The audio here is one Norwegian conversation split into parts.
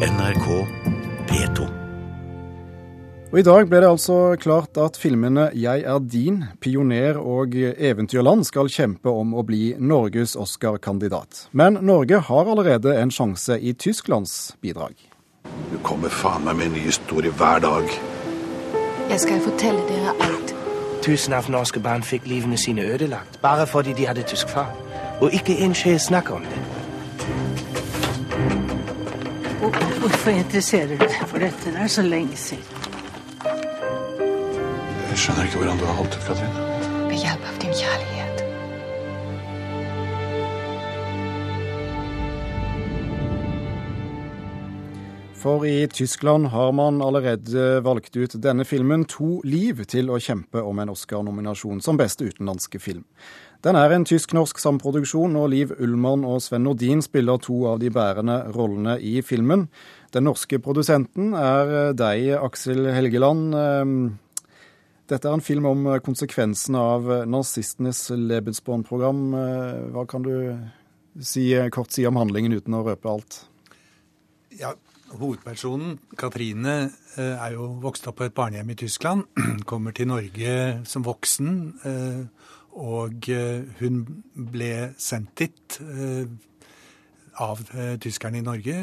NRK P2. Og I dag ble det altså klart at filmene 'Jeg er din', 'Pioner' og 'Eventyrland' skal kjempe om å bli Norges Oscar-kandidat. Men Norge har allerede en sjanse i Tysklands bidrag. Du kommer faen meg med en ny historie hver dag. Jeg skal fortelle dere alt. Tusen av norske barn fikk livene sine ødelagt bare fordi de hadde tysk far. Og ikke en sjel snakker om det. Og hvorfor interesserer du deg for dette? Det er så lenge siden. Jeg skjønner ikke hvordan du har holdt ut, Katrin. Ved hjelp av din kjærlighet. For i Tyskland har man allerede valgt ut denne filmen To liv til å kjempe om en Oscar-nominasjon som beste utenlandske film. Den er en tysk-norsk samproduksjon, og Liv Ullmann og Sven Nordin spiller to av de bærende rollene i filmen. Den norske produsenten er deg, Aksel Helgeland. Dette er en film om konsekvensene av nazistenes Lebensborn-program. Hva kan du si, kort si om handlingen uten å røpe alt? Ja, Hovedpersonen, Katrine, eh, er jo vokst opp på et barnehjem i Tyskland. Kommer til Norge som voksen. eh, Og eh, hun ble sendt dit av tyskerne i Norge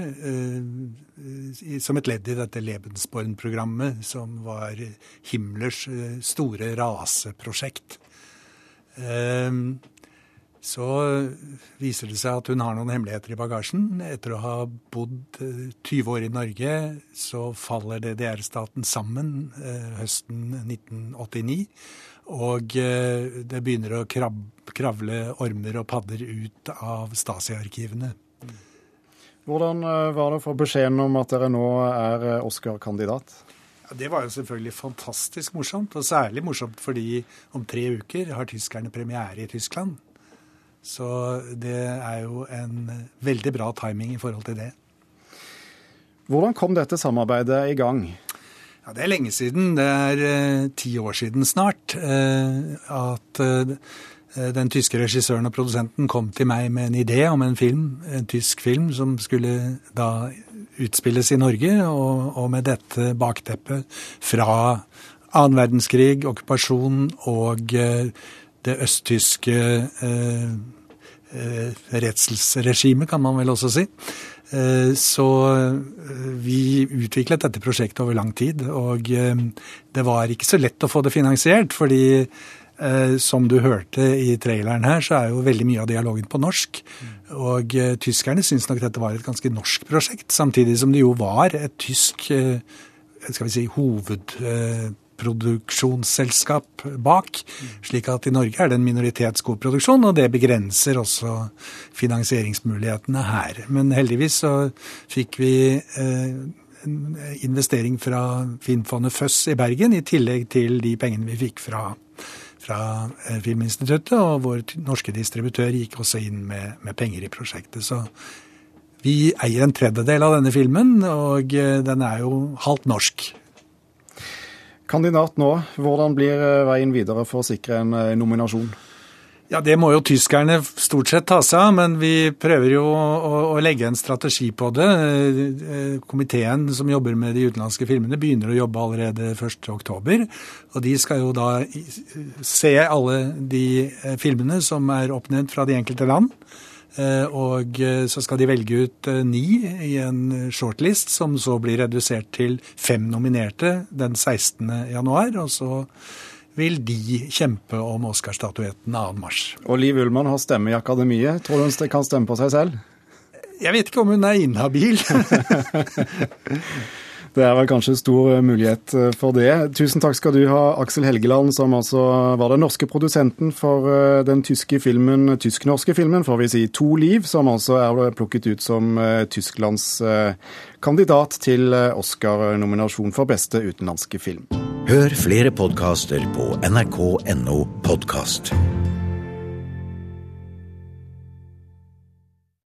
som et ledd i dette Lebensborn-programmet, som var Himmlers store raseprosjekt. Eh, Så viser det seg at hun har noen hemmeligheter i bagasjen. Etter å ha bodd eh, 20 år i Norge, så faller DDR-staten sammen eh, høsten 1989. Og eh, det begynner å kravle ormer og padder ut av Stasi-arkivene. Hvordan eh, var det å få beskjeden om at dere nå er eh, Oscar-kandidat? Ja, det var jo selvfølgelig fantastisk morsomt, og særlig morsomt fordi om tre uker har tyskerne premiere i Tyskland. Så det er jo en veldig bra timing i forhold til det. Hvordan kom dette samarbeidet i gang? Ja, Det er lenge siden. Det er eh, ti år siden snart eh, at eh, den tyske regissøren og produsenten kom til meg med en idé om en film, en tysk film som skulle da utspilles i Norge, og, og med dette bakteppet fra annen verdenskrig, okkupasjon og det østtyske eh, eh, redselsregimet, kan man vel også si. Eh, Så eh, vi utviklet dette prosjektet over lang tid, og det var ikke så lett å få det finansiert, fordi som du hørte i traileren her, så er jo veldig mye av dialogen på norsk. Og tyskerne syntes nok dette var et ganske norsk prosjekt, samtidig som det jo var et tysk skal vi si, hovedproduksjonsselskap bak. Slik at i Norge er det en minoritetsgodproduksjon, og det begrenser også finansieringsmulighetene her. Men heldigvis så fikk vi eh, en investering fra Filmfondet Føss i Bergen, i tillegg til de pengene vi fikk fra, fra eh, Filminstituttet, og vår norske distributør gikk også inn med, med penger i prosjektet. Så vi eier en tredjedel av denne filmen, og eh, den er jo halvt norsk. Kandidat nå, hvordan blir eh, veien videre for å sikre en eh, nominasjon? Ja, det må jo tyskerne stort sett ta seg av, men vi prøver jo å, å legge en strategi på det. Eh, Komiteen som jobber med de utenlandske filmene begynner å jobbe allerede 1.10. Og de skal jo da se alle de filmene som er oppnevnt fra de enkelte land. Eh, Og eh, så skal de velge ut eh, ni i en shortlist, som så blir redusert til fem nominerte den 16. januar. Og så vil de kjempe om Oscar-statuetten 2. mars. Og Liv Ullmann har stemme i akademiet. Tror du hun kan stemme på seg selv? Jeg vet ikke om hun er inhabil. Det er vel kanskje stor eh, mulighet eh, for det. Tusen takk skal du ha, Aksel Helgeland, som altså var den norske produsenten for eh, den tyske filmen, tysk-norske filmen, får vi si, To liv, som altså er plukket ut som Tysklands kandidat til Oscar-nominasjon for beste utenlandske film. Hør flere podkaster på nrk.no podkast.